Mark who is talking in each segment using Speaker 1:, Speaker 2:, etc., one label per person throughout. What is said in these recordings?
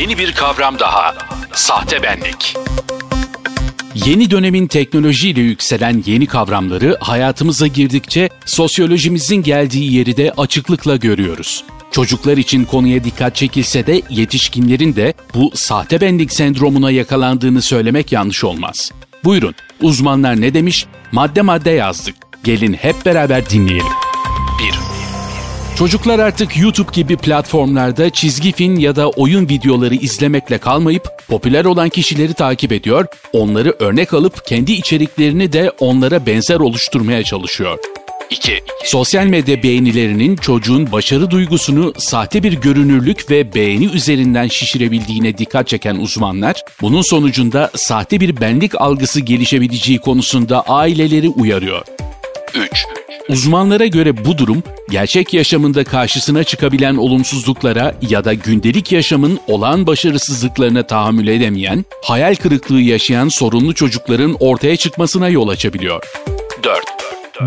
Speaker 1: Yeni bir kavram daha. Sahte benlik.
Speaker 2: Yeni dönemin teknolojiyle yükselen yeni kavramları hayatımıza girdikçe sosyolojimizin geldiği yeri de açıklıkla görüyoruz. Çocuklar için konuya dikkat çekilse de yetişkinlerin de bu sahte benlik sendromuna yakalandığını söylemek yanlış olmaz. Buyurun, uzmanlar ne demiş? Madde madde yazdık. Gelin hep beraber dinleyelim. 1. Çocuklar artık YouTube gibi platformlarda çizgi film ya da oyun videoları izlemekle kalmayıp popüler olan kişileri takip ediyor, onları örnek alıp kendi içeriklerini de onlara benzer oluşturmaya çalışıyor. 2. Sosyal medya beğenilerinin çocuğun başarı duygusunu sahte bir görünürlük ve beğeni üzerinden şişirebildiğine dikkat çeken uzmanlar, bunun sonucunda sahte bir benlik algısı gelişebileceği konusunda aileleri uyarıyor. 3. Uzmanlara göre bu durum gerçek yaşamında karşısına çıkabilen olumsuzluklara ya da gündelik yaşamın olağan başarısızlıklarına tahammül edemeyen, hayal kırıklığı yaşayan sorunlu çocukların ortaya çıkmasına yol açabiliyor. 4.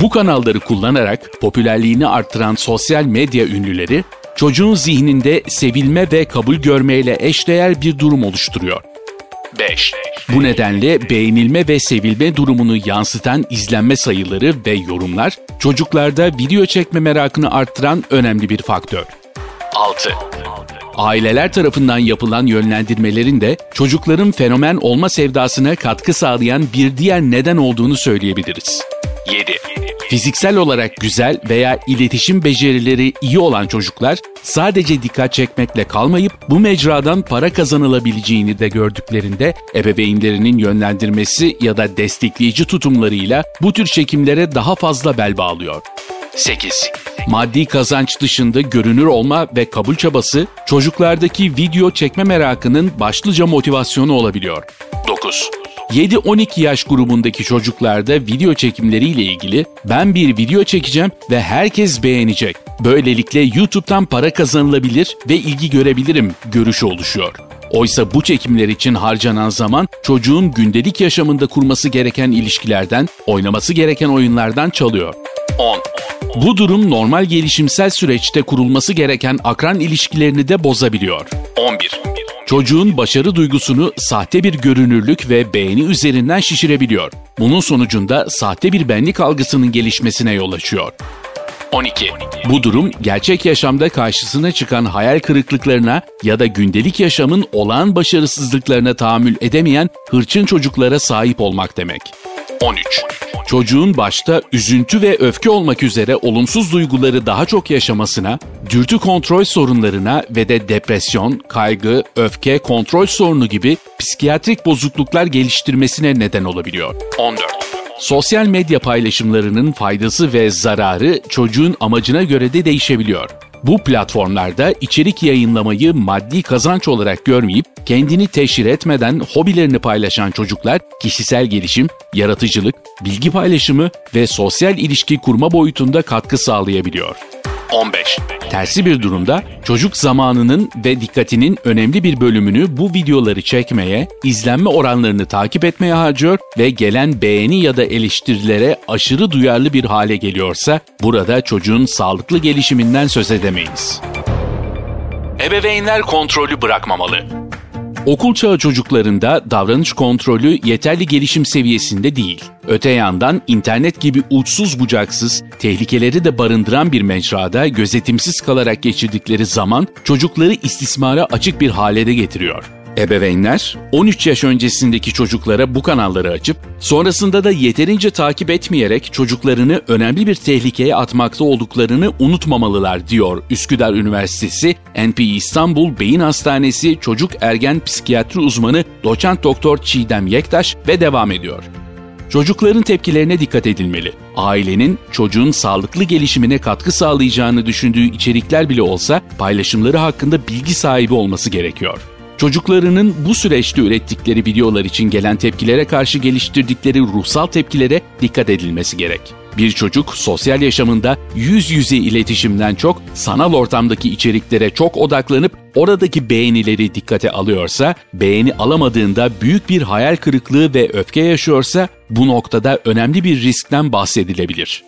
Speaker 2: Bu kanalları kullanarak popülerliğini arttıran sosyal medya ünlüleri çocuğun zihninde sevilme ve kabul görmeyle eşdeğer bir durum oluşturuyor. 5. Bu nedenle beğenilme ve sevilme durumunu yansıtan izlenme sayıları ve yorumlar çocuklarda video çekme merakını arttıran önemli bir faktör. 6. Aileler tarafından yapılan yönlendirmelerin de çocukların fenomen olma sevdasına katkı sağlayan bir diğer neden olduğunu söyleyebiliriz. 7. Fiziksel olarak güzel veya iletişim becerileri iyi olan çocuklar sadece dikkat çekmekle kalmayıp bu mecradan para kazanılabileceğini de gördüklerinde ebeveynlerinin yönlendirmesi ya da destekleyici tutumlarıyla bu tür çekimlere daha fazla bel bağlıyor. 8. Maddi kazanç dışında görünür olma ve kabul çabası çocuklardaki video çekme merakının başlıca motivasyonu olabiliyor. 9. 7-12 yaş grubundaki çocuklarda video çekimleriyle ilgili ben bir video çekeceğim ve herkes beğenecek. Böylelikle YouTube'dan para kazanılabilir ve ilgi görebilirim görüşü oluşuyor. Oysa bu çekimler için harcanan zaman çocuğun gündelik yaşamında kurması gereken ilişkilerden, oynaması gereken oyunlardan çalıyor. 10. Bu durum normal gelişimsel süreçte kurulması gereken akran ilişkilerini de bozabiliyor. 11. Çocuğun başarı duygusunu sahte bir görünürlük ve beğeni üzerinden şişirebiliyor. Bunun sonucunda sahte bir benlik algısının gelişmesine yol açıyor. 12. Bu durum gerçek yaşamda karşısına çıkan hayal kırıklıklarına ya da gündelik yaşamın olağan başarısızlıklarına tahammül edemeyen hırçın çocuklara sahip olmak demek. 13. Çocuğun başta üzüntü ve öfke olmak üzere olumsuz duyguları daha çok yaşamasına, dürtü kontrol sorunlarına ve de depresyon, kaygı, öfke, kontrol sorunu gibi psikiyatrik bozukluklar geliştirmesine neden olabiliyor. 14. Sosyal medya paylaşımlarının faydası ve zararı çocuğun amacına göre de değişebiliyor. Bu platformlarda içerik yayınlamayı maddi kazanç olarak görmeyip kendini teşhir etmeden hobilerini paylaşan çocuklar kişisel gelişim, yaratıcılık, bilgi paylaşımı ve sosyal ilişki kurma boyutunda katkı sağlayabiliyor. 15. Tersi bir durumda çocuk zamanının ve dikkatinin önemli bir bölümünü bu videoları çekmeye, izlenme oranlarını takip etmeye harcıyor ve gelen beğeni ya da eleştirilere aşırı duyarlı bir hale geliyorsa burada çocuğun sağlıklı gelişiminden söz edemeyiz. Ebeveynler kontrolü bırakmamalı. Okul çağı çocuklarında davranış kontrolü yeterli gelişim seviyesinde değil. Öte yandan internet gibi uçsuz bucaksız, tehlikeleri de barındıran bir mecrada gözetimsiz kalarak geçirdikleri zaman çocukları istismara açık bir hale de getiriyor. Ebeveynler 13 yaş öncesindeki çocuklara bu kanalları açıp sonrasında da yeterince takip etmeyerek çocuklarını önemli bir tehlikeye atmakta olduklarını unutmamalılar diyor Üsküdar Üniversitesi NP İstanbul Beyin Hastanesi Çocuk Ergen Psikiyatri uzmanı doçent doktor Çiğdem Yektaş ve devam ediyor. Çocukların tepkilerine dikkat edilmeli. Ailenin çocuğun sağlıklı gelişimine katkı sağlayacağını düşündüğü içerikler bile olsa paylaşımları hakkında bilgi sahibi olması gerekiyor. Çocuklarının bu süreçte ürettikleri videolar için gelen tepkilere karşı geliştirdikleri ruhsal tepkilere dikkat edilmesi gerek. Bir çocuk sosyal yaşamında yüz yüze iletişimden çok sanal ortamdaki içeriklere çok odaklanıp oradaki beğenileri dikkate alıyorsa, beğeni alamadığında büyük bir hayal kırıklığı ve öfke yaşıyorsa bu noktada önemli bir riskten bahsedilebilir.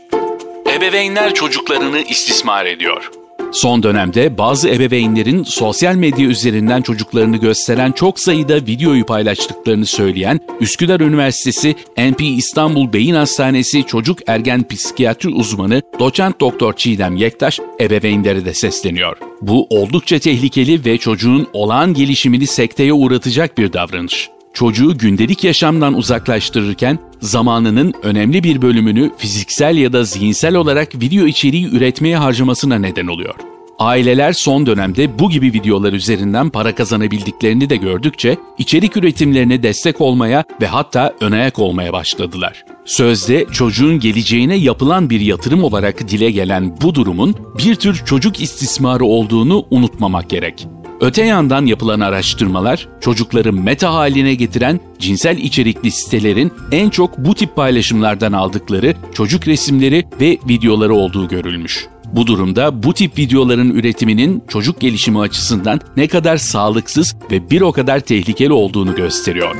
Speaker 2: Ebeveynler çocuklarını istismar ediyor. Son dönemde bazı ebeveynlerin sosyal medya üzerinden çocuklarını gösteren çok sayıda videoyu paylaştıklarını söyleyen Üsküdar Üniversitesi NP İstanbul Beyin Hastanesi Çocuk Ergen Psikiyatri uzmanı doçent doktor Çiğdem Yektaş ebeveynlere de sesleniyor. Bu oldukça tehlikeli ve çocuğun olağan gelişimini sekteye uğratacak bir davranış çocuğu gündelik yaşamdan uzaklaştırırken zamanının önemli bir bölümünü fiziksel ya da zihinsel olarak video içeriği üretmeye harcamasına neden oluyor. Aileler son dönemde bu gibi videolar üzerinden para kazanabildiklerini de gördükçe içerik üretimlerine destek olmaya ve hatta önayak olmaya başladılar. Sözde çocuğun geleceğine yapılan bir yatırım olarak dile gelen bu durumun bir tür çocuk istismarı olduğunu unutmamak gerek. Öte yandan yapılan araştırmalar çocukları meta haline getiren cinsel içerikli sitelerin en çok bu tip paylaşımlardan aldıkları çocuk resimleri ve videoları olduğu görülmüş. Bu durumda bu tip videoların üretiminin çocuk gelişimi açısından ne kadar sağlıksız ve bir o kadar tehlikeli olduğunu gösteriyor.